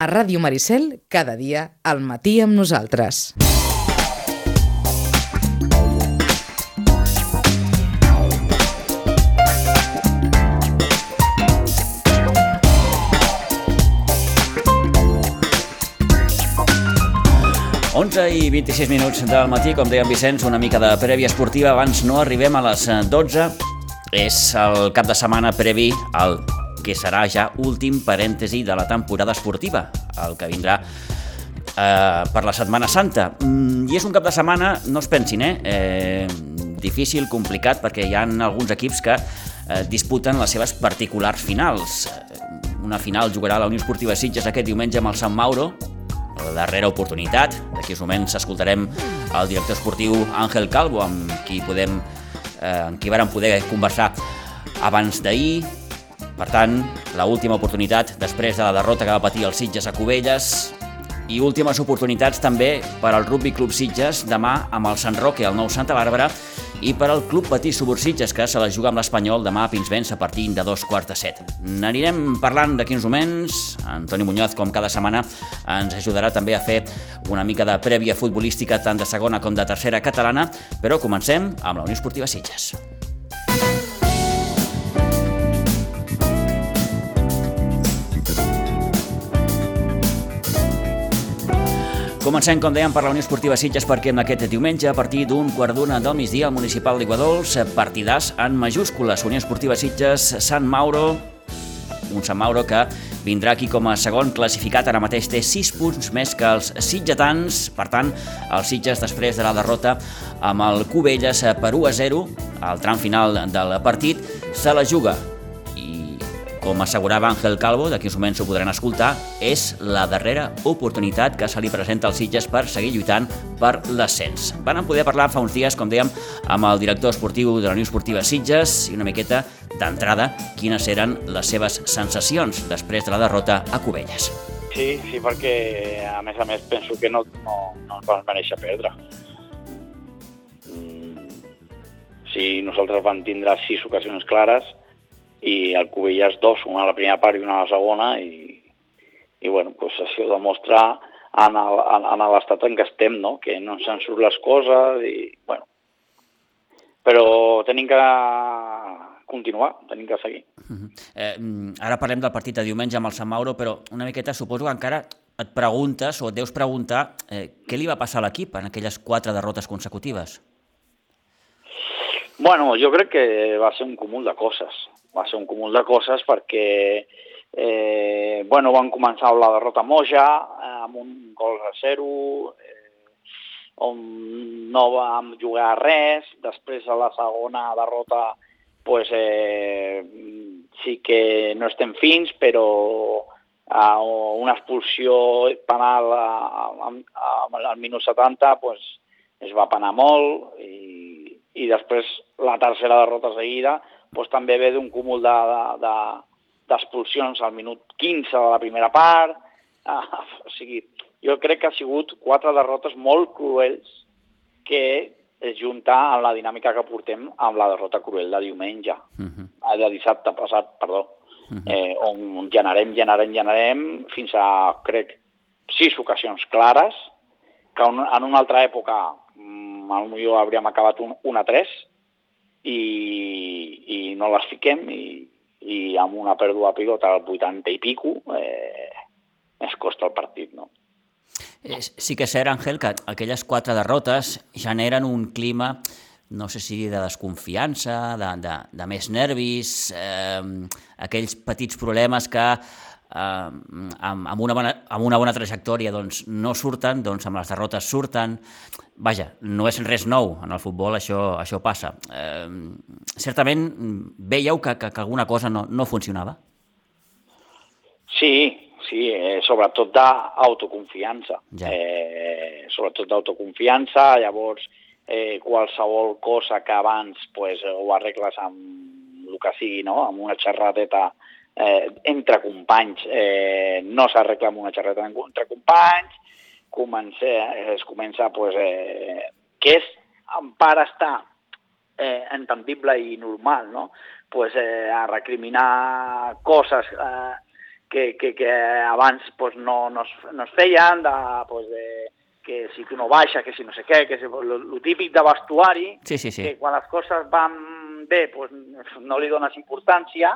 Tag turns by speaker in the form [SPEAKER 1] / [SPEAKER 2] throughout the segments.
[SPEAKER 1] A Ràdio Maricel, cada dia, al matí amb nosaltres.
[SPEAKER 2] 11 i 26 minuts del matí, com deia en Vicenç, una mica de prèvia esportiva. Abans no arribem a les 12. És el cap de setmana previ al que serà ja últim parèntesi de la temporada esportiva, el que vindrà eh, per la Setmana Santa. Mm, I és un cap de setmana, no es pensin, eh? eh difícil, complicat, perquè hi ha alguns equips que eh, disputen les seves particulars finals. Una final jugarà la Unió Esportiva Sitges aquest diumenge amb el Sant Mauro, la darrera oportunitat. D'aquí uns moments escoltarem el director esportiu Àngel Calvo, amb qui podem eh, amb qui vàrem poder conversar abans d'ahir. Per tant, la última oportunitat després de la derrota que va patir el Sitges a Cubelles i últimes oportunitats també per al Rugby Club Sitges demà amb el Sant Roque, el nou Santa Bàrbara, i per al Club Patí Subursitges, que se la juga amb l'Espanyol demà a Pinsbens a partir de dos quarts de set. N'anirem parlant d'aquí uns moments. Antoni Muñoz, com cada setmana, ens ajudarà també a fer una mica de prèvia futbolística tant de segona com de tercera catalana, però comencem amb la Unió Esportiva Sitges. Comencem, com dèiem, per la Unió Esportiva Sitges perquè aquest diumenge, a partir d'un quart d'una del migdia, al municipal d'Iguadols, partidars en majúscules. Unió Esportiva Sitges, Sant Mauro, un Sant Mauro que vindrà aquí com a segon classificat, ara mateix té 6 punts més que els sitgetans, per tant, els Sitges després de la derrota amb el Cubelles per 1 a 0, al tram final del partit, se la juga com assegurava Ángel Calvo, d'aquí uns moments ho podran escoltar, és la darrera oportunitat que se li presenta als Sitges per seguir lluitant per l'ascens. Van poder parlar fa uns dies, com dèiem, amb el director esportiu de la Unió Esportiva Sitges i una miqueta d'entrada quines eren les seves sensacions després de la derrota a Cubelles.
[SPEAKER 3] Sí, sí, perquè a més a més penso que no, no, no ens vam mereixer perdre. Mm, sí, nosaltres vam tindre sis ocasions clares, i el Cubelles dos, una a la primera part i una a la segona, i, i bueno, pues això demostra en l'estat en què estem, no? que no ens surt les coses, i bueno, però tenim que continuar, tenim que seguir. Uh -huh.
[SPEAKER 2] eh, ara parlem del partit de diumenge amb el Sant Mauro, però una miqueta suposo que encara et preguntes o et deus preguntar eh, què li va passar a l'equip en aquelles quatre derrotes consecutives?
[SPEAKER 3] Bueno, jo crec que va ser un cúmul de coses va ser un cúmul de coses perquè eh, bueno, van començar la derrota Moja, eh, amb un gol a zero, eh, on no vam jugar res, després a la segona derrota pues, eh, sí que no estem fins, però a una expulsió penal al minut 70 pues, es va penar molt i, i després la tercera derrota seguida doncs també ve d'un cúmul d'expulsions de, de, al minut 15 de la primera part. Ah, o sigui, jo crec que ha sigut quatre derrotes molt cruels que es junta amb la dinàmica que portem amb la derrota cruel de diumenge, uh mhm. -huh. de dissabte passat, perdó, uh mhm. -huh. eh, on generem, generem, generem fins a, crec, sis ocasions clares, que en una altra època potser mm, hauríem acabat un, 1 a 3, i, i no les fiquem i, i amb una pèrdua de pilota al 80 i pico eh, es costa el partit, no?
[SPEAKER 2] Sí que és cert, Àngel, que aquelles quatre derrotes generen un clima, no sé si de desconfiança, de, de, de més nervis, eh, aquells petits problemes que eh, amb, amb, una bona, amb una bona trajectòria doncs, no surten, doncs amb les derrotes surten. Vaja, no és res nou en el futbol, això, això passa. Eh, certament veieu que, que, que alguna cosa no, no funcionava?
[SPEAKER 3] Sí, sí, eh, sobretot d'autoconfiança. Ja. Eh, sobretot d'autoconfiança, llavors eh, qualsevol cosa que abans pues, ho arregles amb el que sigui, no? amb una xerradeta eh, entre companys, eh, no s'arregla amb una xerreta entre companys, comença, eh, es comença, pues, eh, que és, en part està eh, entendible i normal, no? pues, eh, a recriminar coses eh, que, que, que abans pues, no, no, es, no es feien, de, pues, de, que si tu no baixa, que si no sé què, que és el típic de vestuari,
[SPEAKER 2] Sí, sí, sí.
[SPEAKER 3] que quan les coses van bé pues, no li dones importància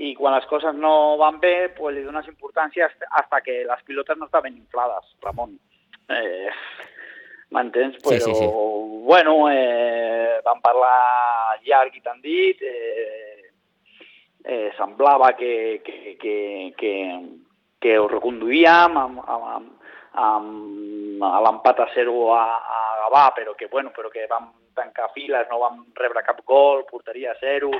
[SPEAKER 3] i quan les coses no van bé pues, li dones importància hasta, que les pilotes no estaven inflades, Ramon. Eh, M'entens?
[SPEAKER 2] Sí,
[SPEAKER 3] Però,
[SPEAKER 2] sí, sí.
[SPEAKER 3] bueno, eh, vam parlar llarg i tan dit, eh, eh, semblava que, que, que, que, que ho reconduïem amb, amb, amb, amb l'empat a 0 a, a Gavà, però que, bueno, però que vam tancar files, no vam rebre cap gol, porteria a 0,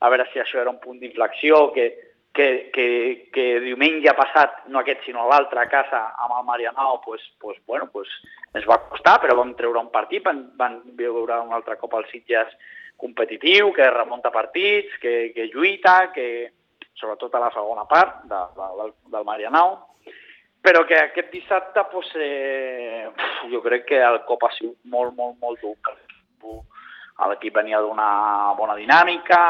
[SPEAKER 3] a veure si això era un punt d'inflexió, que, que, que, que diumenge passat, no aquest sinó l'altre a casa amb el Marianao, pues, pues, bueno, pues, ens va costar, però vam treure un partit, van, van veure un altre cop el Sitges competitiu, que remunta partits, que, que lluita, que sobretot a la segona part de, de, del, del Marianao, però que aquest dissabte pues, eh, jo crec que el cop ha sigut molt, molt, molt dur. L'equip venia d'una bona dinàmica,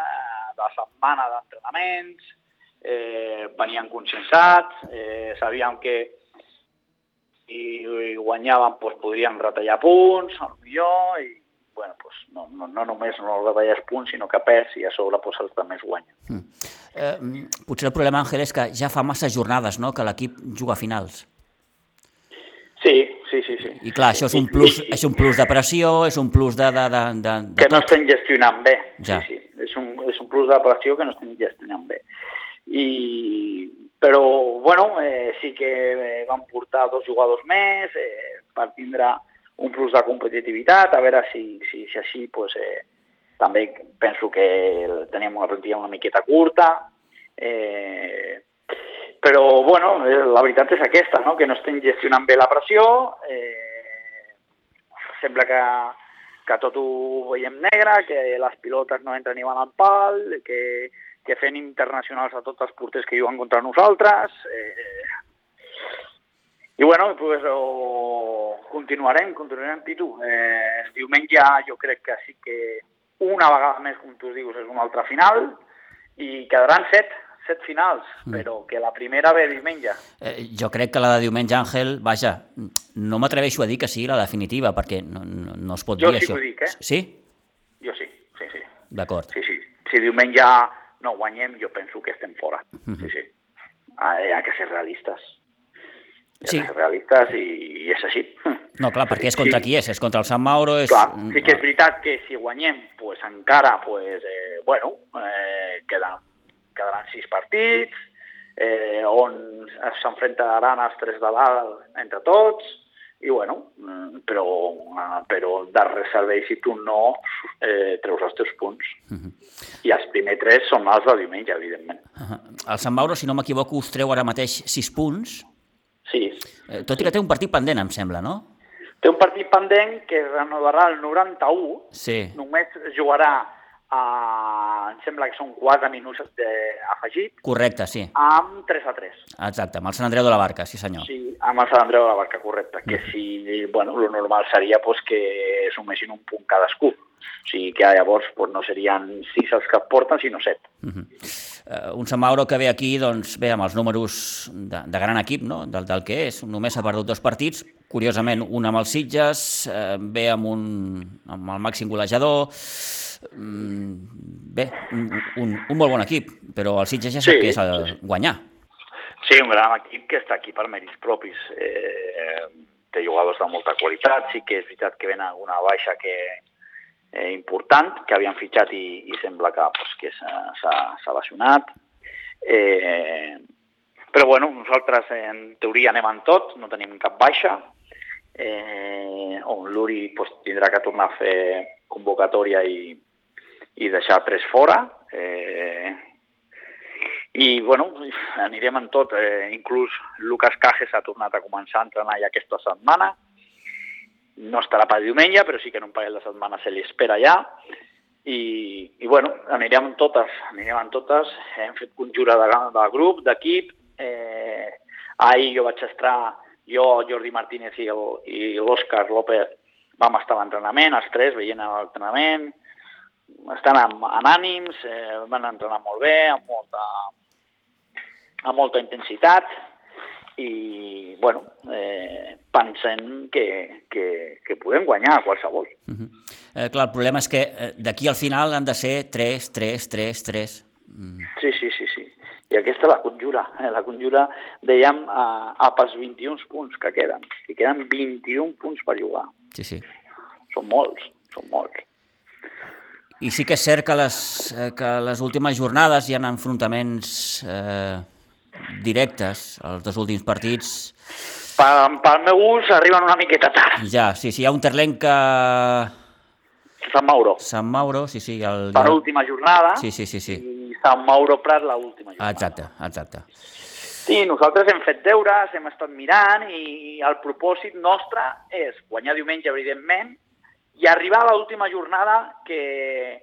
[SPEAKER 3] eh, de setmana d'entrenaments, eh, venien conscienciats, eh, sabíem que si guanyaven pues, podrien retallar punts, millor, i bueno, pues, no, no, no només no retalles punts, sinó que perds i a sobre pues, els altres guanyen.
[SPEAKER 2] Mm. Eh, potser el problema, Àngel, és que ja fa massa jornades no?, que l'equip juga a finals.
[SPEAKER 3] Sí, sí, sí. sí.
[SPEAKER 2] I clar, això és un plus, és un plus de pressió, és un plus de, de, de, de, de
[SPEAKER 3] que no estem gestionant bé.
[SPEAKER 2] Ja.
[SPEAKER 3] Sí, sí. És un, és un plus de pressió que no estem gestionant bé. I, però, bueno, eh, sí que eh, van portar dos jugadors més eh, per tindre un plus de competitivitat, a veure si, si, si així pues, eh, també penso que teníem una plantilla una miqueta curta, eh, però, bueno, eh, la veritat és aquesta, no? que no estem gestionant bé la pressió, eh, sembla que, que tot ho veiem negre, que les pilotes no entren ni van al pal, que, que fent internacionals a tots els porters que juguen contra nosaltres. Eh, I bueno, pues, o, continuarem, continuarem, Pitu. Eh, diumenge jo crec que sí que una vegada més, com tu dius, és una altra final i quedaran set, set finals, mm. però que la primera ve diumenge.
[SPEAKER 2] Eh, jo crec que la de diumenge, Àngel, vaja, no m'atreveixo a dir que sigui la definitiva, perquè no, no, no es pot
[SPEAKER 3] Jo
[SPEAKER 2] dir
[SPEAKER 3] sí
[SPEAKER 2] això.
[SPEAKER 3] que ho dic, eh?
[SPEAKER 2] Sí?
[SPEAKER 3] Jo sí, sí, sí.
[SPEAKER 2] D'acord.
[SPEAKER 3] Sí, sí. Si diumenge no guanyem, jo penso que estem fora. Sí, sí. Ah, Hi ha que ser realistes. Hi ha
[SPEAKER 2] Sí.
[SPEAKER 3] que ser realistes i, i és així.
[SPEAKER 2] No, clar, perquè és contra
[SPEAKER 3] Sí.
[SPEAKER 2] qui és? És contra el Sant Mauro? És...
[SPEAKER 3] Clar, sí que és veritat que si guanyem, pues, encara, pues, eh, bueno, eh, quedan, quedaran sis partits, eh, on s'enfrontaran els tres de dalt entre tots, i bueno, mm, però, eh, però de res serveix si tu no eh, treus els teus punts. I els primers tres són els de diumenge, evidentment.
[SPEAKER 2] Uh El Sant Mauro, si no m'equivoco, us treu ara mateix 6 punts,
[SPEAKER 3] Sí,
[SPEAKER 2] eh, tot i que té un partit pendent, em sembla, no?
[SPEAKER 3] té un partit pendent que renovarà el 91,
[SPEAKER 2] Sí.
[SPEAKER 3] només jugarà, a, em sembla que són 4 minuts de, afegit,
[SPEAKER 2] Correcte, sí.
[SPEAKER 3] amb 3 a 3.
[SPEAKER 2] Exacte, amb el Sant Andreu de la Barca, sí senyor.
[SPEAKER 3] Sí, amb el Sant Andreu de la Barca, correcte. Que si, bueno, lo normal seria pues, que sumessin un punt cadascú. O sigui que llavors pues, no serien 6 els que porten, sinó 7.
[SPEAKER 2] Uh un Sant Mauro que ve aquí, doncs, bé, amb els números de, de gran equip, no?, del, del que és. Només ha perdut dos partits, curiosament, un amb els Sitges, eh, ve amb, un, amb el màxim golejador... Mm, bé, un, un, un molt bon equip, però el Sitges ja sap
[SPEAKER 3] Sí,
[SPEAKER 2] que és el guanyar.
[SPEAKER 3] Sí, un gran equip que està aquí per mèrits propis. Eh, té jugadors de molta qualitat, sí que és veritat que ven alguna baixa que eh, important, que havien fitxat i, i sembla que, pues, que s'ha lesionat. Eh, però bueno, nosaltres en teoria anem en tot, no tenim cap baixa. Eh, on l'Uri pues, tindrà que tornar a fer convocatòria i, i deixar tres fora. Eh, i, bueno, anirem en tot. Eh, inclús Lucas Cajes ha tornat a començar a entrenar ja aquesta setmana. No estarà per diumenge, però sí que en un parell de setmanes se li espera ja. I, i bueno, anirem en totes, anirem en totes. Hem fet conjura de, de grup, d'equip. Eh, ahir jo vaig estar, jo, Jordi Martínez i l'Òscar López vam estar a l'entrenament, els tres, veient l'entrenament, estan en, en ànims, eh, van entrenar molt bé, amb molta, amb molta intensitat i, bueno, eh, pensem que, que, que podem guanyar qualsevol.
[SPEAKER 2] Uh -huh. eh, clar, el problema és que eh, d'aquí al final han de ser 3, 3, 3, 3.
[SPEAKER 3] Mm. Sí, sí. I aquesta la conjura. Eh? La conjura, dèiem, a, a pels 21 punts que queden. Que queden 21 punts per jugar.
[SPEAKER 2] Sí, sí.
[SPEAKER 3] Són molts, són molts.
[SPEAKER 2] I sí que és cert que les, eh, que les últimes jornades hi ha enfrontaments eh, directes, els dos últims partits...
[SPEAKER 3] Pel, pel meu gust arriben una miqueta tard.
[SPEAKER 2] Ja, sí, sí, hi ha un Terlenca...
[SPEAKER 3] Sant Mauro.
[SPEAKER 2] Sant Mauro, sí, sí. El...
[SPEAKER 3] Per l'última jornada.
[SPEAKER 2] Sí, sí, sí, sí.
[SPEAKER 3] I Sant Mauro Prat l'última jornada.
[SPEAKER 2] Exacte, exacte.
[SPEAKER 3] Sí, nosaltres hem fet deures, hem estat mirant i el propòsit nostre és guanyar diumenge, evidentment, i arribar a l'última jornada que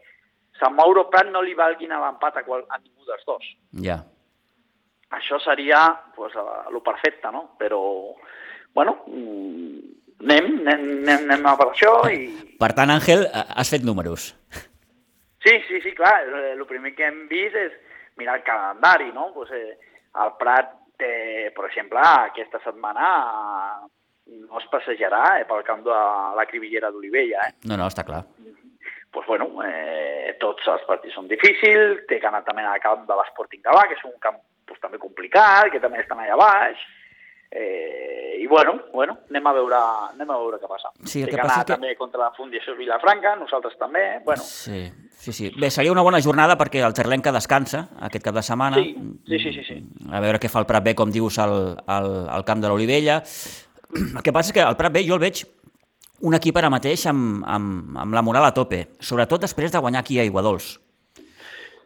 [SPEAKER 3] Sant Mauro Prat no li valguin a l'empat a, qual, a ningú dels dos.
[SPEAKER 2] Ja
[SPEAKER 3] això seria pues, el perfecte, no? Però, bueno, mm, anem, anem, anem, anem a per això i...
[SPEAKER 2] Per tant, Àngel, has fet números.
[SPEAKER 3] Sí, sí, sí, clar. El primer que hem vist és mirar el calendari, no? Pues, eh, el Prat, eh, per exemple, aquesta setmana no es passejarà eh, pel camp de la Cribillera d'Olivella. Eh?
[SPEAKER 2] No, no, està clar.
[SPEAKER 3] pues bueno, eh, tots els partits són difícils, té que anar també al camp de l'Sporting Gavà, que és un camp pues, també complicat, que també estan allà baix, Eh, I bueno, bueno, anem a veure, anem a veure què passa.
[SPEAKER 2] Sí, el
[SPEAKER 3] que,
[SPEAKER 2] que passa
[SPEAKER 3] que... també contra la Fundació Vilafranca, nosaltres també, bueno.
[SPEAKER 2] Sí, sí, sí. Bé, seria una bona jornada perquè el Terlenca descansa aquest cap de setmana.
[SPEAKER 3] Sí, sí, sí, sí. sí.
[SPEAKER 2] A veure què fa el Prat B, com dius, al, al, al camp de l'Olivella. El que passa és que el Prat B jo el veig un equip ara mateix amb, amb, amb la moral a tope, sobretot després de guanyar aquí a Iguadols.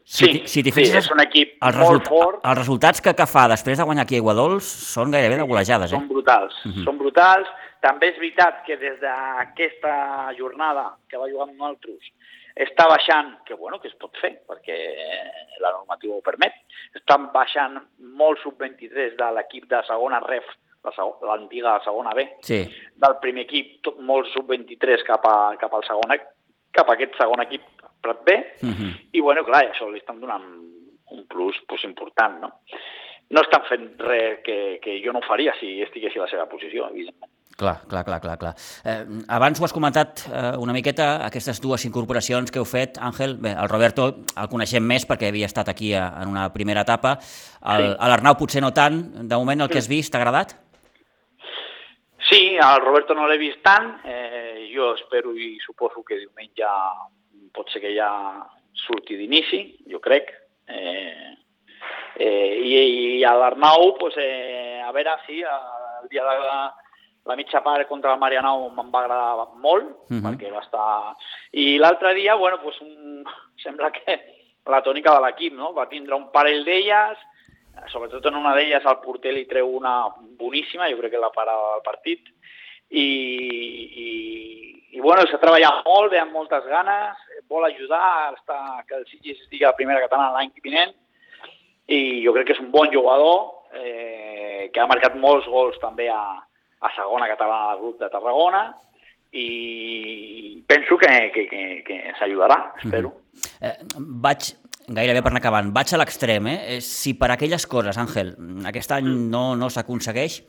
[SPEAKER 3] Si, sí, si sí, és un equip
[SPEAKER 2] els
[SPEAKER 3] molt fort.
[SPEAKER 2] Els resultats que, que fa després de guanyar aquí a Iguadols són gairebé de golejades.
[SPEAKER 3] Eh? Són brutals, uh -huh. són brutals. També és veritat que des d'aquesta jornada que va jugar amb nosaltres està baixant, que bueno, que es pot fer, perquè la normativa ho permet, estan baixant molt sub-23 de l'equip de segona ref, l'antiga segona B,
[SPEAKER 2] sí.
[SPEAKER 3] del primer equip, tot, molt sub-23 cap, a, cap al segon cap a aquest segon equip Prat B, uh -huh. i bueno, clar, això li estan donant un plus pues, important, no? No estan fent res que, que jo no faria si estigués a la seva posició, evidentment.
[SPEAKER 2] Clar, clar, clar, clar. clar. Eh, abans ho has comentat eh, una miqueta, aquestes dues incorporacions que heu fet, Àngel. Bé, el Roberto el coneixem més perquè havia estat aquí a, en una primera etapa. El, sí. L'Arnau potser no tant. De moment el que has vist t'ha agradat?
[SPEAKER 3] Sí, el Roberto no l'he vist tant. Eh, jo espero i suposo que diumenge pot ser que ja surti d'inici, jo crec. Eh, eh, I, i a l'Arnau, pues, eh, a veure, sí, el dia de la, la mitja part contra el Marianau me'n va agradar molt, uh mhm. -huh. perquè va estar... I l'altre dia, bueno, pues, un... sembla que la tònica de l'equip, no? Va tindre un parell d'elles, sobretot en una d'elles el porter li treu una boníssima, jo crec que la parada del partit, i, i, i bueno, s'ha treballat molt, ve amb moltes ganes, vol ajudar a que el Sitges estigui a la primera catalana l'any vinent i jo crec que és un bon jugador eh, que ha marcat molts gols també a, a segona catalana del grup de Tarragona i penso que, que, que, que s'ajudarà, espero. Mm
[SPEAKER 2] -hmm. eh, vaig, gairebé per anar acabant, vaig a l'extrem, eh? Si per aquelles coses, Àngel, aquest any mm. no, no s'aconsegueix,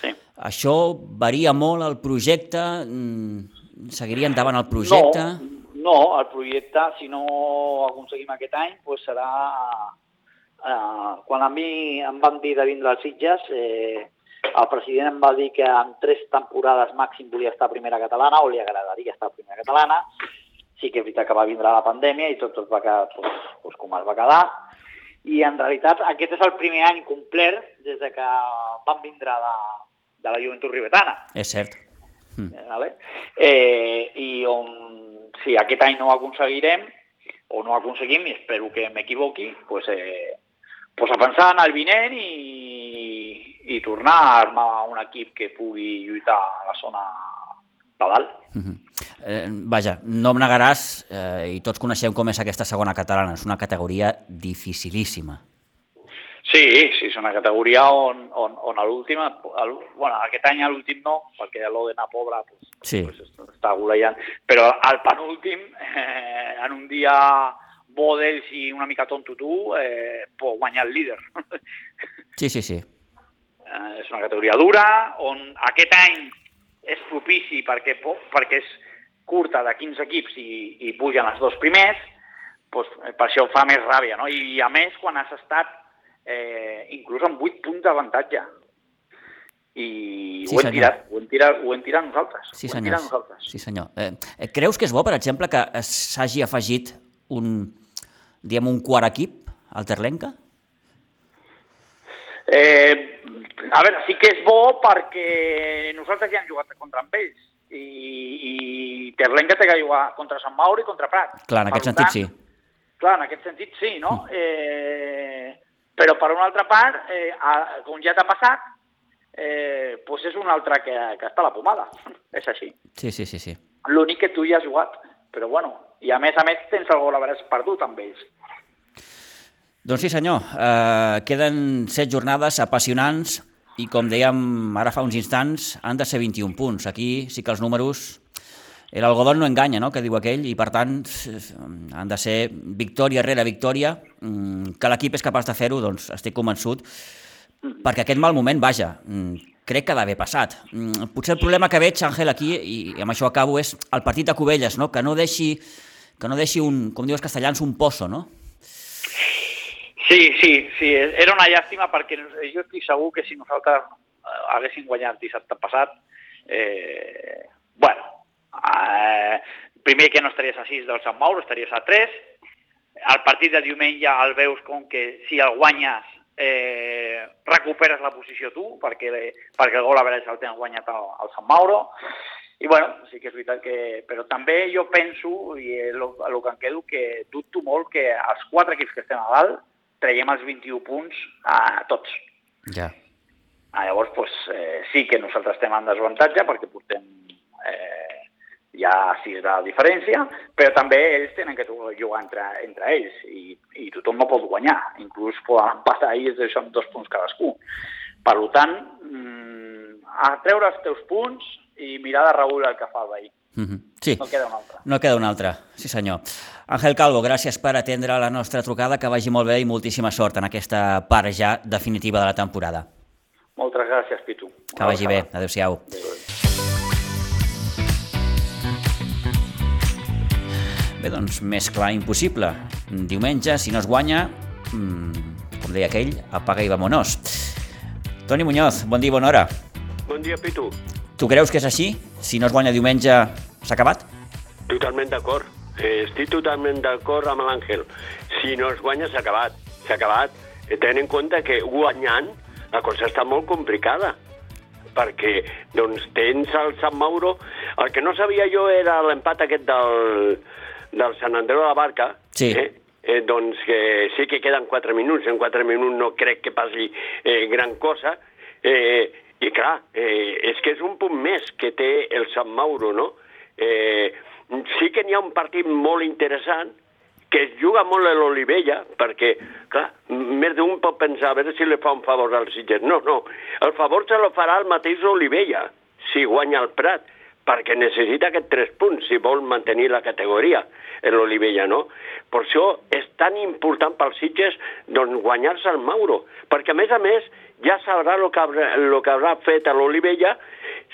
[SPEAKER 3] sí.
[SPEAKER 2] això varia molt el projecte, mm, seguiria endavant el projecte...
[SPEAKER 3] No, no, el projecte, si no aconseguim aquest any, pues serà... Eh, quan a mi em van dir de vindre als Sitges, eh, el president em va dir que en tres temporades màxim volia estar a primera catalana o li agradaria estar a primera catalana. Sí que és veritat que va vindre la pandèmia i tot, tot va quedar pues, pues, com es va quedar. I en realitat aquest és el primer any complet des de que van vindre de, de la joventut ribetana.
[SPEAKER 2] És cert.
[SPEAKER 3] Mm. Vale? Eh, I on si aquest any no ho aconseguirem, o no ho aconseguim, i espero que m'equivoqui, pues, eh, pues a pensar en el vinent i, i tornar a armar un equip que pugui lluitar a la zona de dalt. Uh
[SPEAKER 2] -huh. eh, vaja, no em negaràs, eh, i tots coneixem com és aquesta segona catalana, és una categoria dificilíssima.
[SPEAKER 3] Sí, sí, és una categoria on, on, on l'últim, bueno, aquest any a l'últim no, perquè l'Odena pobra pues,
[SPEAKER 2] sí.
[SPEAKER 3] pues, està golejant, però al penúltim, eh, en un dia bo d'ells i una mica tonto tu, eh, pot guanyar el líder.
[SPEAKER 2] Sí, sí, sí.
[SPEAKER 3] Eh, és una categoria dura, on aquest any és propici perquè, perquè és curta de 15 equips i, i pugen els dos primers, doncs, eh, per això fa més ràbia, no? I a més, quan has estat eh, inclús amb 8 punts d'avantatge. I
[SPEAKER 2] Sí,
[SPEAKER 3] ho, hem
[SPEAKER 2] senyor.
[SPEAKER 3] tirat, ho, hem tirat, ho hem tirat nosaltres.
[SPEAKER 2] Sí, senyor.
[SPEAKER 3] tirat nosaltres.
[SPEAKER 2] Sí, senyor. Eh, creus que és bo, per exemple, que s'hagi afegit un, diguem, un quart equip al Terlenca?
[SPEAKER 3] Eh, a veure, sí que és bo perquè nosaltres ja hem jugat contra amb ells i, i Terlenca té que jugar contra Sant Mauro i contra Prat.
[SPEAKER 2] Clar, en
[SPEAKER 3] Per
[SPEAKER 2] aquest sentit
[SPEAKER 3] tant,
[SPEAKER 2] sí.
[SPEAKER 3] Clar, en aquest sentit sí, no? Eh, però per una altra part, eh, a, com ja t'ha passat, eh, doncs és un altre que, que està a la pomada. És així.
[SPEAKER 2] Sí, sí, sí, sí.
[SPEAKER 3] L'únic que tu ja has jugat, però bueno, i a més a més tens el gol a veure perdut amb ells.
[SPEAKER 2] Doncs sí, senyor. Eh, queden set jornades apassionants i, com dèiem ara fa uns instants, han de ser 21 punts. Aquí sí que els números... L'algodó no enganya, no?, que diu aquell, i per tant han de ser victòria rere victòria. Mm, Que l'equip és capaç de fer-ho, doncs estic convençut, perquè aquest mal moment, vaja, mm, crec que ha d'haver passat. Mm, Potser el problema que veig, Àngel, aquí, i amb això acabo, és el partit de Cubelles, no?, que no deixi, que no deixi un, com dius castellans, un pozo, no?
[SPEAKER 3] Sí, sí, sí, era una llàstima perquè jo estic segur que si nosaltres eh, haguéssim guanyat dissabte passat, eh, bueno, eh, primer que no estaries a 6 del Sant Mauro, estaries a 3, el partit de diumenge el veus com que si el guanyes eh, recuperes la posició tu, perquè, perquè el gol a veure el tens guanyat al, al Sant Mauro, i bueno, sí que és veritat que... Però també jo penso, i el, el que em quedo, que dubto molt que els quatre equips que estem a dalt traiem els 21 punts a tots.
[SPEAKER 2] Ja.
[SPEAKER 3] Ah, llavors, pues, eh, sí que nosaltres estem en desavantatge perquè portem ja sis de diferència, però també ells tenen que jugar entre, entre ells i, i tothom no pot guanyar. Inclús poden empatar ells això amb dos punts cadascú. Per tant, mm, a treure els teus punts i mirar de rebull el que fa el veí.
[SPEAKER 2] Mm -hmm. Sí,
[SPEAKER 3] No queda un altre.
[SPEAKER 2] no queda un altre. Sí, senyor. Àngel Calvo, gràcies per atendre la nostra trucada, que vagi molt bé i moltíssima sort en aquesta part ja definitiva de la temporada.
[SPEAKER 3] Moltes gràcies, Pitu.
[SPEAKER 2] Que vagi bé. Adéu-siau. Bé, doncs, més clar impossible. Diumenge, si no es guanya, mmm, com deia aquell, apaga i vamonos. Toni Muñoz, bon dia i bona hora.
[SPEAKER 4] Bon dia, Pitu.
[SPEAKER 2] Tu creus que és així? Si no es guanya diumenge, s'ha acabat?
[SPEAKER 4] Totalment d'acord. Eh, estic totalment d'acord amb l'Àngel. Si no es guanya, s'ha acabat. S'ha acabat. Eh, ten en compte que guanyant la cosa està molt complicada perquè doncs, tens el Sant Mauro... El que no sabia jo era l'empat aquest del, del Sant Andreu de la Barca.
[SPEAKER 2] Sí.
[SPEAKER 4] Eh? Eh, doncs que sí que queden 4 minuts. En 4 minuts no crec que passi eh, gran cosa. Eh, I clar, eh, és que és un punt més que té el Sant Mauro, no? Eh, sí que n'hi ha un partit molt interessant que es juga molt a l'Olivella, perquè, clar, més d'un pot pensar a veure si li fa un favor al Sitges. No, no, el favor se lo farà el mateix Olivella, si guanya el Prat, perquè necessita aquests tres punts si vol mantenir la categoria en l'Olivella, no? Per això és tan important pels Sitges doncs, guanyar-se el Mauro, perquè a més a més ja sabrà el que haurà, lo que haurà fet a l'Olivella,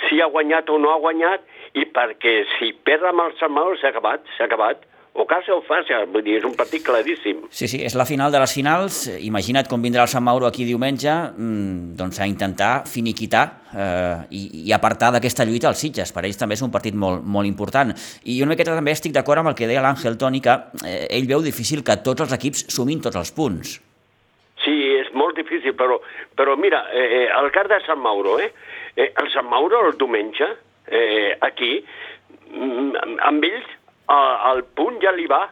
[SPEAKER 4] si ha guanyat o no ha guanyat, i perquè si perd amb el Sant Mauro s'ha acabat, s'ha acabat. O casa o fàcil, vull dir, és un partit claríssim.
[SPEAKER 2] Sí, sí, és la final de les finals. Imagina't com vindrà el Sant Mauro aquí diumenge mmm, doncs a intentar finiquitar eh, i, i apartar d'aquesta lluita els Sitges. Per ells també és un partit molt, molt important. I una miqueta també estic d'acord amb el que deia l'Àngel Toni, que eh, ell veu difícil que tots els equips sumin tots els punts.
[SPEAKER 4] Sí, és molt difícil, però, però mira, eh, el cas de Sant Mauro, eh? eh el Sant Mauro el diumenge, eh, aquí, mm, amb ells el, el punt ja li va.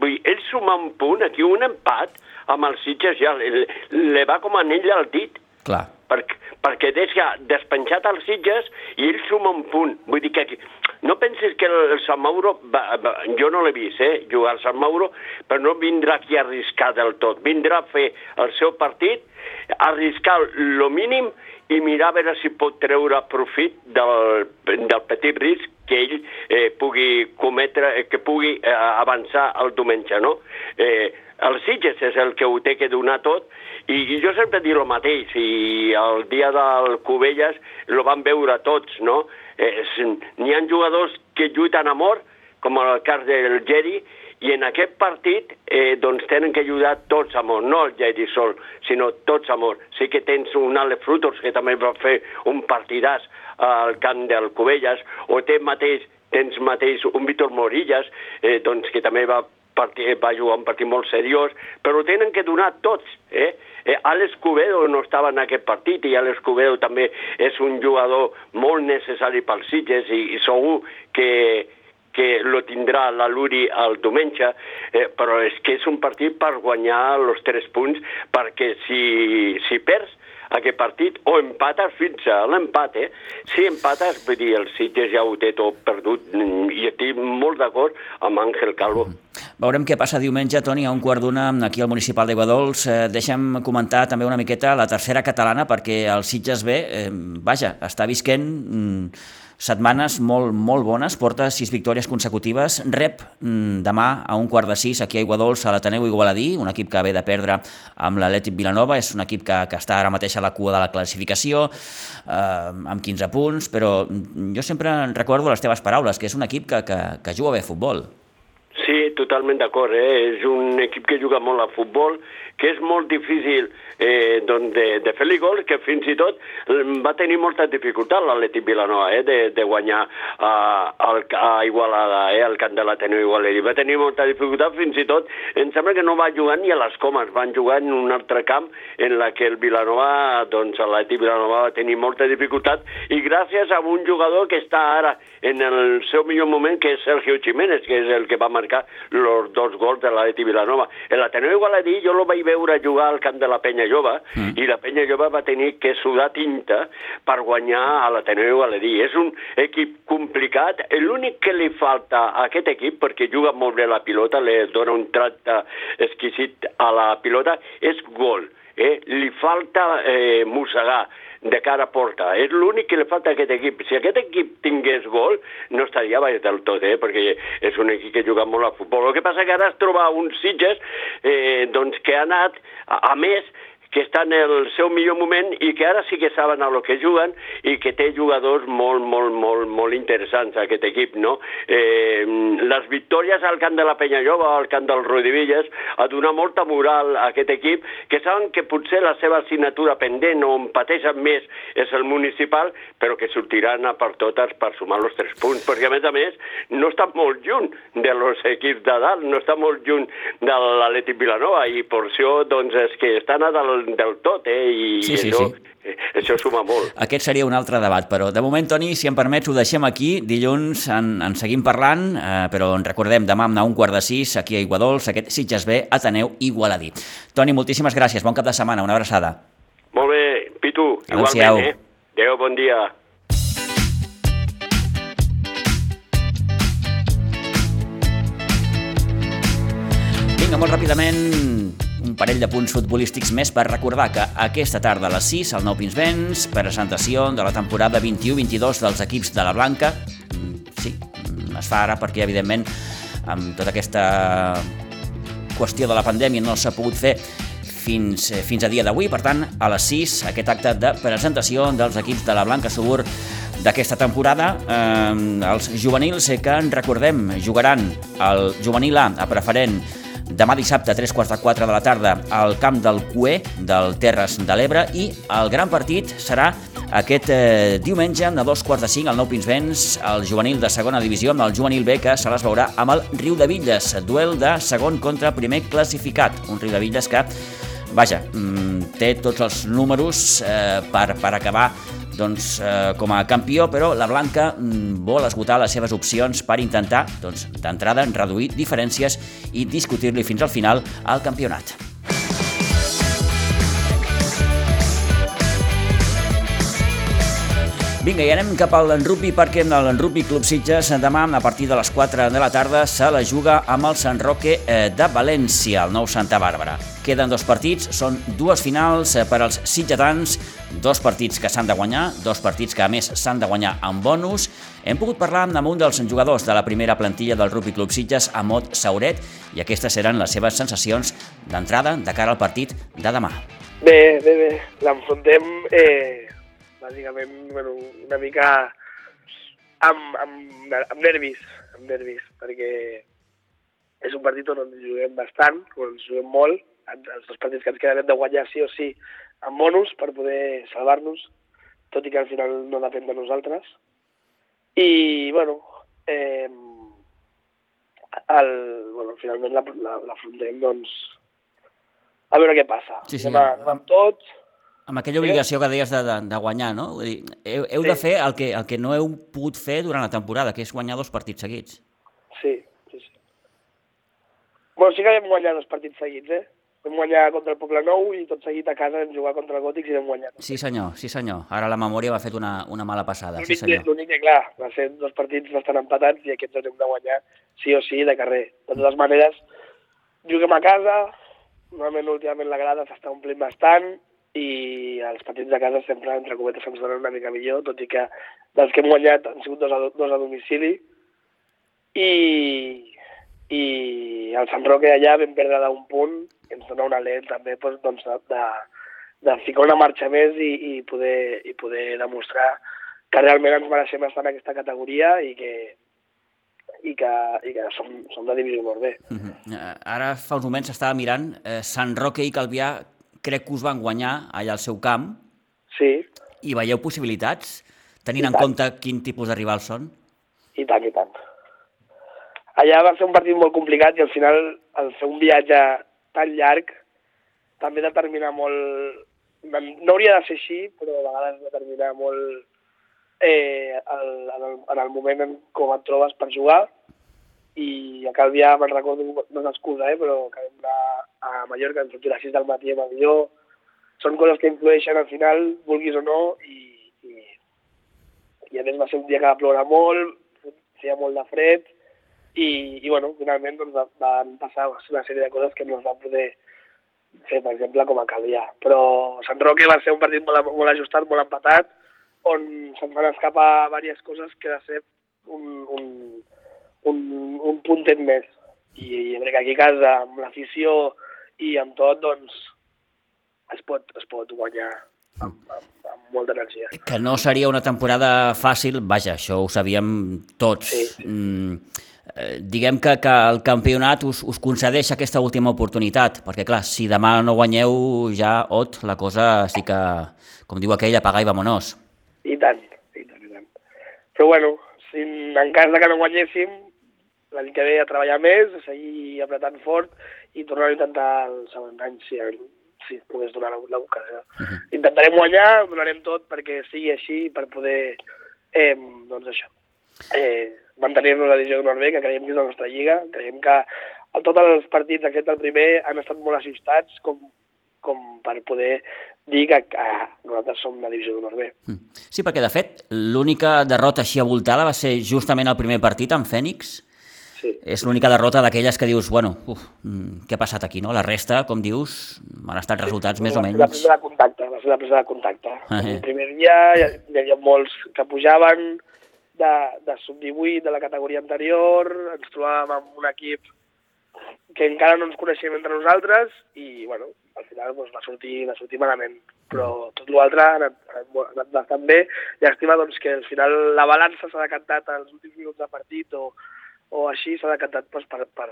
[SPEAKER 4] Vull dir, ell suma un punt, aquí un empat, amb els Sitges ja li, li va com anell al dit,
[SPEAKER 2] Clar.
[SPEAKER 4] perquè, perquè deixa despenjat els Sitges i ell suma un punt. Vull dir que aquí, no pensis que el, el Sant Mauro, va, va, jo no l'he vist, eh, jugar al Sant Mauro, però no vindrà aquí a arriscar del tot. Vindrà a fer el seu partit, arriscar lo mínim i mirar a veure si pot treure profit del, del petit risc que ell eh, pugui cometre, eh, que pugui eh, avançar el diumenge, no? Eh, el Sitges és el que ho té que donar tot, i, i jo sempre dic el mateix, i el dia del Cubelles lo van veure tots, no? Eh, N'hi ha jugadors que lluiten a mort, com el cas del Geri, i en aquest partit eh, doncs tenen que ajudar tots a mort, no el Geri sol, sinó tots a mort. Sí que tens un Ale Frutos, que també va fer un partidàs al camp del Cubelles, o té mateix, tens mateix un Víctor Morillas, eh, doncs, que també va partit, va jugar un partit molt seriós, però tenen que donar tots. Eh? Eh, Alex Cubedo no estava en aquest partit i Alex Cubedo també és un jugador molt necessari pels Sitges i, i segur que, que lo tindrà la Luri el diumenge, eh, però és que és un partit per guanyar els tres punts, perquè si, si perds aquest partit, o empates fins a l'empat, eh? Si empates, vull dir, el Sitges ja ho té tot perdut, i estic molt d'acord amb Àngel Calvo.
[SPEAKER 2] Veurem què passa diumenge, Toni, a un quart d'una aquí al municipal d'Iguadols. Eh, deixa'm comentar també una miqueta la tercera catalana, perquè el Sitges B, eh, vaja, està visquent... Mm, setmanes molt, molt bones, porta sis victòries consecutives, rep mm, demà a un quart de sis aquí a Iguadols a l'Ateneu Igualadí, un equip que ve de perdre amb l'Atlètic Vilanova, és un equip que, que està ara mateix a la cua de la classificació, eh, amb 15 punts, però jo sempre recordo les teves paraules, que és un equip que, que, que juga bé a futbol.
[SPEAKER 4] Sí, totalment d'acord. Eh? És un equip que juga molt a futbol, que és molt difícil eh, doncs de, de fer-li gol, que fins i tot va tenir molta dificultat l'Atlètic Vilanova eh, de, de guanyar a, a, a Igualada, eh, al camp de l'Ateneu Igualada. Va tenir molta dificultat, fins i tot, em sembla que no va jugar ni a les Comes, van jugar en un altre camp en la que el Vilanova, doncs l'Atlètic Vilanova va tenir molta dificultat i gràcies a un jugador que està ara en el seu millor moment, que és Sergio Jiménez, que és el que va marcar els dos gols de l'Atlètic Vilanova. En l'Ateneu Igualadí jo lo vaig veure jugar al camp de la Penya Jove mm. i la Penya Jove va tenir que sudar tinta per guanyar a l'Ateneu Igualadí. És un equip complicat, l'únic que li falta a aquest equip, perquè juga molt bé la pilota, li dona un tracte exquisit a la pilota, és gol. Eh? Li falta eh, mossegar de cara a porta. És l'únic que li falta a aquest equip. Si aquest equip tingués gol, no estaria baix del tot, eh? perquè és un equip que juga molt a futbol. El que passa que ara es troba uns Sitges eh, doncs que ha anat, a, a més, que està en el seu millor moment i que ara sí que saben a lo que juguen i que té jugadors molt, molt, molt, molt interessants, aquest equip, no? Eh, les victòries al camp de la Penyallova, al camp del Rodivilles, ha donat molta moral a aquest equip, que saben que potser la seva assignatura pendent o on pateixen més és el municipal, però que sortiran a per totes per sumar els tres punts, perquè a més a més no està molt lluny de los equips de dalt, no està molt lluny de l'Atlètic Vilanova, i per això doncs, és que estan a dalt del tot, eh? I
[SPEAKER 2] sí, sí,
[SPEAKER 4] això,
[SPEAKER 2] sí.
[SPEAKER 4] Eh, això suma molt.
[SPEAKER 2] Aquest seria un altre debat, però de moment, Toni, si em permets, ho deixem aquí. Dilluns en, en seguim parlant, eh, però en recordem demà a un quart de sis aquí a Iguadols, aquest Sitges B, Ateneu Igualadí. Toni, moltíssimes gràcies, bon cap de setmana, una abraçada.
[SPEAKER 4] Molt bé, Pitu, igualment, eh? Adéu, bon dia.
[SPEAKER 2] Vinga, molt ràpidament, parell de punts futbolístics més per recordar que aquesta tarda a les 6 al Nou Pinsbens, presentació de la temporada 21-22 dels equips de la Blanca. Mm, Sí, mm, es fa ara perquè, evidentment, amb tota aquesta qüestió de la pandèmia no s'ha pogut fer fins, eh, fins a dia d'avui, per tant, a les 6, aquest acte de presentació dels equips de la Blanca Subur d'aquesta temporada. Eh, els juvenils eh, que en recordem jugaran el juvenil A a preferent demà dissabte a 3 quarts de 4 de la tarda al camp del Cué del Terres de l'Ebre i el gran partit serà aquest eh, diumenge a dos quarts de 5 al Nou Pinsbens el juvenil de segona divisió amb el juvenil B que se les veurà amb el Riu de Villes duel de segon contra primer classificat. Un Riu de Villes que vaja, mm, té tots els números eh, per, per acabar doncs, eh, com a campió, però la Blanca mm, vol esgotar les seves opcions per intentar, doncs, d'entrada, reduir diferències i discutir-li fins al final al campionat. Vinga, i anem cap al rugby perquè el Rugby Club Sitges demà a partir de les 4 de la tarda se la juga amb el Sant Roque eh, de València, el nou Santa Bàrbara. Queden dos partits, són dues finals eh, per als sitgetans, dos partits que s'han de guanyar, dos partits que a més s'han de guanyar amb bonus. Hem pogut parlar amb un dels jugadors de la primera plantilla del Rugby Club Sitges, Amot Sauret, i aquestes seran les seves sensacions d'entrada de cara al partit de demà.
[SPEAKER 5] Bé, bé, bé. L'enfrontem eh, bàsicament bueno, una mica amb, amb, amb nervis, amb nervis, perquè és un partit on ens juguem bastant, on ens juguem molt, els dos partits que ens queden hem de guanyar sí o sí amb bonus per poder salvar-nos, tot i que al final no depèn de nosaltres. I, bueno, eh, el, bueno finalment l'afrontem, la, la, doncs, a veure què passa.
[SPEAKER 2] Sí, sí,
[SPEAKER 5] anem, anem amb tots.
[SPEAKER 2] Amb aquella obligació que deies de, de, de guanyar, no? Vull dir, heu, heu sí. de fer el que, el que no heu pogut fer durant la temporada, que és guanyar dos partits seguits.
[SPEAKER 5] Sí, sí, sí. Bueno, sí que vam guanyar dos partits seguits, eh? Vam guanyar contra el Poble Nou i tot seguit a casa vam jugar contra el Gòtics i vam guanyar.
[SPEAKER 2] Sí senyor, sí senyor. Ara la memòria va fet una, una mala passada, sí senyor.
[SPEAKER 5] L'únic que, clar, va ser dos partits bastant empatats i aquests els hem de guanyar sí o sí de carrer. De totes maneres, juguem a casa, Normalment, últimament, la grada s'està omplint bastant i els partits de casa sempre, entre cometes, ens donen una mica millor, tot i que dels que hem guanyat han sigut dos a, dos a domicili. I, i el Sant Roque allà vam perdre d'un punt, que ens dona una lent també doncs, doncs, de, de ficar una marxa més i, i, poder, i poder demostrar que realment ens mereixem estar en aquesta categoria i que, i que, i que som, som de divisió nord B. Uh
[SPEAKER 2] -huh. Ara fa uns moments estava mirant, eh, Sant Roque i Calvià crec que us van guanyar allà al seu camp.
[SPEAKER 5] Sí.
[SPEAKER 2] I veieu possibilitats, tenint en compte quin tipus de rivals són?
[SPEAKER 5] I tant, i tant. Allà va ser un partit molt complicat i al final, al fer un viatge tan llarg, també determina molt... No hauria de ser així, però a vegades determina molt eh, el, en, el, en el moment en com et trobes per jugar i a Calvià me'n recordo, no és excusa, eh, però que vam anar a Mallorca, ens sortir a les 6 del matí amb avió, són coses que influeixen al final, vulguis o no, i, i, i a més va ser un dia que va ploure molt, feia molt de fred, i, i bueno, finalment doncs, van passar una sèrie de coses que no es van poder fer, per exemple, com a Calvià. Però Sant Roque va ser un partit molt, molt ajustat, molt empatat, on se'n van escapar diverses coses que de ser un, un, un, un puntet més. I, i crec que aquí a casa, amb l'afició i amb tot, doncs, es pot, es pot guanyar amb, amb, amb molta energia.
[SPEAKER 2] Que no seria una temporada fàcil, vaja, això ho sabíem tots.
[SPEAKER 5] Sí.
[SPEAKER 2] Mm, eh, diguem que, que el campionat us, us concedeix aquesta última oportunitat, perquè clar, si demà no guanyeu ja, Ot, la cosa sí que, com diu aquell, apaga i vamonos.
[SPEAKER 5] I tant, i tant, i tant. Però bueno, si en cas de que no guanyéssim, l'any que ve a treballar més, a seguir apretant fort i tornar a intentar el segon any si, si pogués donar l'ocasió. Uh -huh. Intentarem guanyar, donarem tot perquè sigui així, per poder, eh, doncs això, eh, mantenir-nos a la divisió d'honor B, que creiem que és la nostra lliga. Creiem que tots els partits, aquest el primer, han estat molt assistats com, com per poder dir que, que nosaltres som la divisió d'honor B.
[SPEAKER 2] Mm. Sí, perquè de fet l'única derrota així avoltada va ser justament el primer partit amb Fènix.
[SPEAKER 5] Sí.
[SPEAKER 2] És l'única derrota d'aquelles que dius, bueno, uf, mm, què ha passat aquí, no? La resta, com dius, han estat resultats sí, més o menys...
[SPEAKER 5] La presa de contacte, va ser la presa de contacte. Ah, eh. El primer dia hi havia molts que pujaven de, de sub-18 de la categoria anterior, ens trobàvem amb un equip que encara no ens coneixem entre nosaltres i, bueno, al final doncs, va, sortir, va sortir malament. Però tot l'altre ha, anat, ha anat bastant bé. Llàstima doncs, que al final la balança s'ha decantat als últims minuts de partit o, o així s'ha decantat doncs, per, per,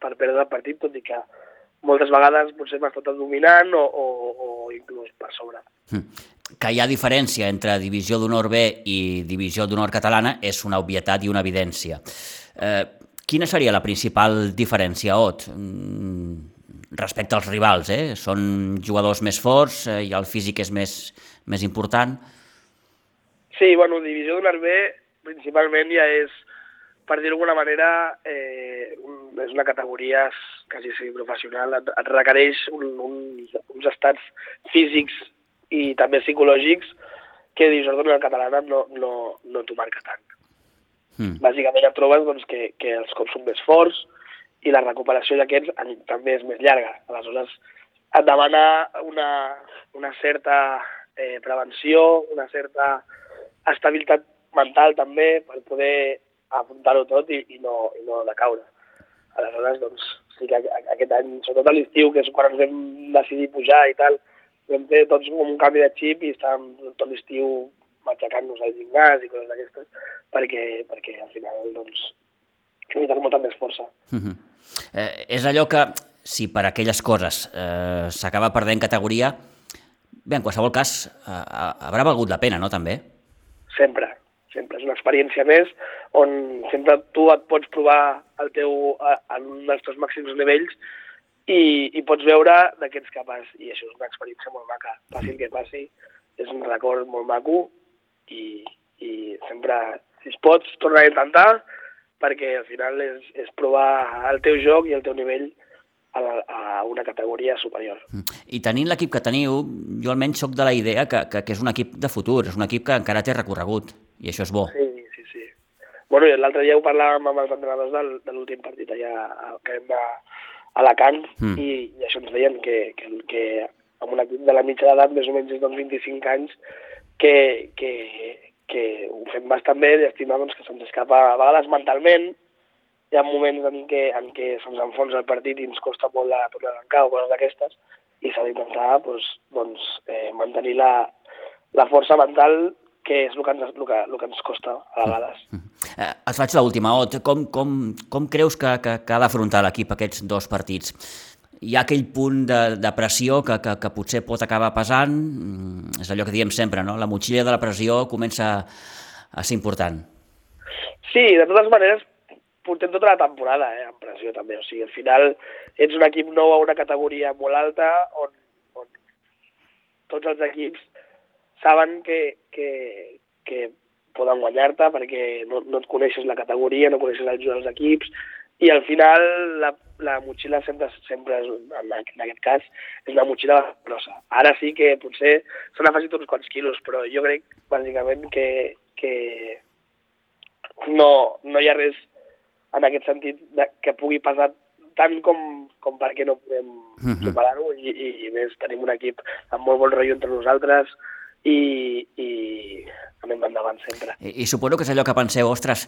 [SPEAKER 5] per perdre el partit, tot i que moltes vegades potser hem estat dominant o, o, o inclús per sobre.
[SPEAKER 2] Hm. Que hi ha diferència entre divisió d'honor B i divisió d'honor catalana és una obvietat i una evidència. Eh, quina seria la principal diferència, Ot? Mm, respecte als rivals, eh? Són jugadors més forts eh, i el físic és més, més important.
[SPEAKER 5] Sí, bueno, divisió d'honor B principalment ja és, per dir-ho d'alguna manera, eh, és una categoria quasi professional, et, et requereix un, un, uns estats físics i també psicològics que divisió d'honor catalana no, no, no t'ho marca tant.
[SPEAKER 2] Mm.
[SPEAKER 5] Bàsicament et trobes doncs, que, que els cops són més forts i la recuperació d'aquests en- també és més llarga. Aleshores, et demana una, una certa eh, prevenció, una certa estabilitat mental també per poder afrontar-ho tot i, i, no, i no decaure. Aleshores, doncs, sí que aquest any, sobretot a l'estiu, que és quan ens vam decidir pujar i tal, vam fer tots com un canvi de xip i estàvem tot l'estiu matxacant-nos al gimnàs i coses d'aquestes, perquè, perquè al final, doncs, necessites molta més força.
[SPEAKER 2] Mhm. Eh, és allò que, si per aquelles coses eh, s'acaba perdent categoria, bé, en qualsevol cas, eh, haurà valgut la pena, no, també?
[SPEAKER 5] Sempre, sempre. És una experiència més on sempre tu et pots provar el teu, en un dels teus màxims nivells i, i pots veure ets capaç. I això és una experiència molt maca. Passi el que passi, és un record molt maco i, i sempre, si es pots, tornar a intentar perquè al final és, és provar el teu joc i el teu nivell a, la, a una categoria superior.
[SPEAKER 2] I tenint l'equip que teniu, jo almenys sóc de la idea que, que, que és un equip de futur, és un equip que encara té recorregut, i això és bo.
[SPEAKER 5] Sí, sí, sí. Bueno, i l'altre dia ho parlàvem amb els entrenadors del, de l'últim partit allà a- que vam de Alacant
[SPEAKER 2] Mm.
[SPEAKER 5] i, i això ens deien que, que, que amb un equip de la mitja d'edat, més o menys d'uns 25 anys, que, que, que ho fem bastant bé, llàstima doncs, que se'ns escapa a vegades mentalment, hi ha moments en què, en què se'ns enfonsa el partit i ens costa molt la tornar a arrencar o coses d'aquestes, i s'ha d'intentar doncs, doncs, eh, mantenir la, la força mental que és el que ens, el que, el que ens costa a vegades.
[SPEAKER 2] Eh, et faig l'última, Ot. Com, com, com creus que, que, que ha d'afrontar l'equip aquests dos partits? Hi ha aquell punt de, de pressió que, que, que potser pot acabar pesant? Mm, És allò que diem sempre, no? La motxilla de la pressió comença a ser important.
[SPEAKER 5] Sí, de totes maneres, portem tota la temporada eh, en pressió també. O sigui, al final ets un equip nou a una categoria molt alta on, on tots els equips saben que, que, que poden guanyar-te perquè no, no et coneixes la categoria, no coneixes els, els equips, i al final la, la motxilla sempre, sempre és, en aquest cas, és una motxilla grossa. Ara sí que potser s'han afegit uns quants quilos, però jo crec, bàsicament, que, que no, no hi ha res en aquest sentit de, que pugui passar tant com, com perquè no podem
[SPEAKER 2] Mhm.
[SPEAKER 5] superar-ho i, i, i més tenim un equip amb molt bon rotllo entre nosaltres i, i anem endavant sempre.
[SPEAKER 2] I, I suposo que és allò que penseu, ostres,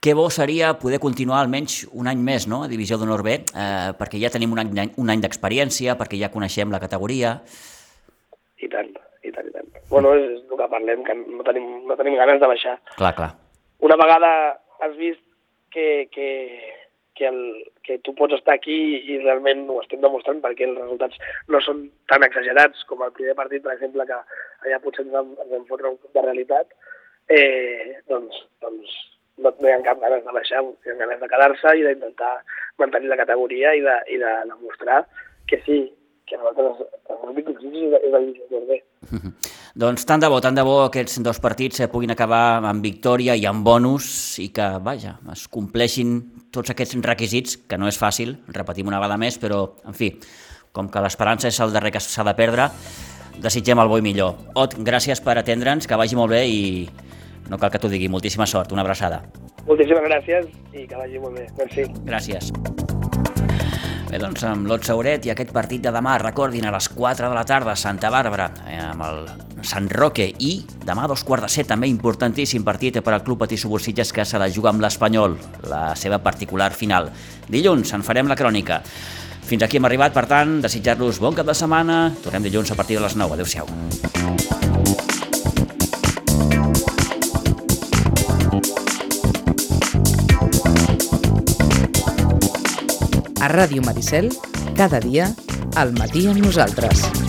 [SPEAKER 2] que bo seria poder continuar almenys un any més no? a Divisió d'Honor B, eh, perquè ja tenim un any, un any d'experiència, perquè ja coneixem la categoria...
[SPEAKER 5] I tant, i tant, i tant. Bueno, és, és el que parlem, que no tenim, no tenim ganes de baixar.
[SPEAKER 2] Clar, clar.
[SPEAKER 5] Una vegada has vist que, que, que, el, que tu pots estar aquí i realment ho estem demostrant perquè els resultats no són tan exagerats com el primer partit, per exemple, que allà potser ens vam, ens vam fotre un cop de realitat, eh, doncs, doncs no, no hi ha cap ganes de baixar, hi ha ganes de quedar-se i d'intentar mantenir la categoria i de, i de demostrar que sí, que nosaltres els nostres objectius és la divisió B.
[SPEAKER 2] Doncs tant de bo, tant de bo aquests dos partits eh, puguin acabar amb victòria i amb bonus i que, vaja, es compleixin tots aquests requisits, que no és fàcil, repetim una vegada més, però, en fi, com que l'esperança és el darrer que s'ha de perdre, desitgem el bo i millor. Ot, gràcies per atendre'ns, que vagi molt bé i no cal que t'ho digui, moltíssima sort, una abraçada.
[SPEAKER 5] Moltíssimes gràcies i que vagi molt bé. Merci.
[SPEAKER 2] Gràcies. Bé, doncs amb l'Ot Sauret i aquest partit de demà, recordin, a les 4 de la tarda a Santa Bàrbara, eh, amb el Sant Roque, i demà dos quarts de set, també importantíssim partit per al Club Patí Subursitges que se la juga amb l'Espanyol, la seva particular final. Dilluns en farem la crònica. Fins aquí hem arribat, per tant, desitjar-los bon cap de setmana. Tornem dilluns a partir de les 9. Adéu-siau.
[SPEAKER 1] A Ràdio Maricel, cada dia, al matí amb nosaltres.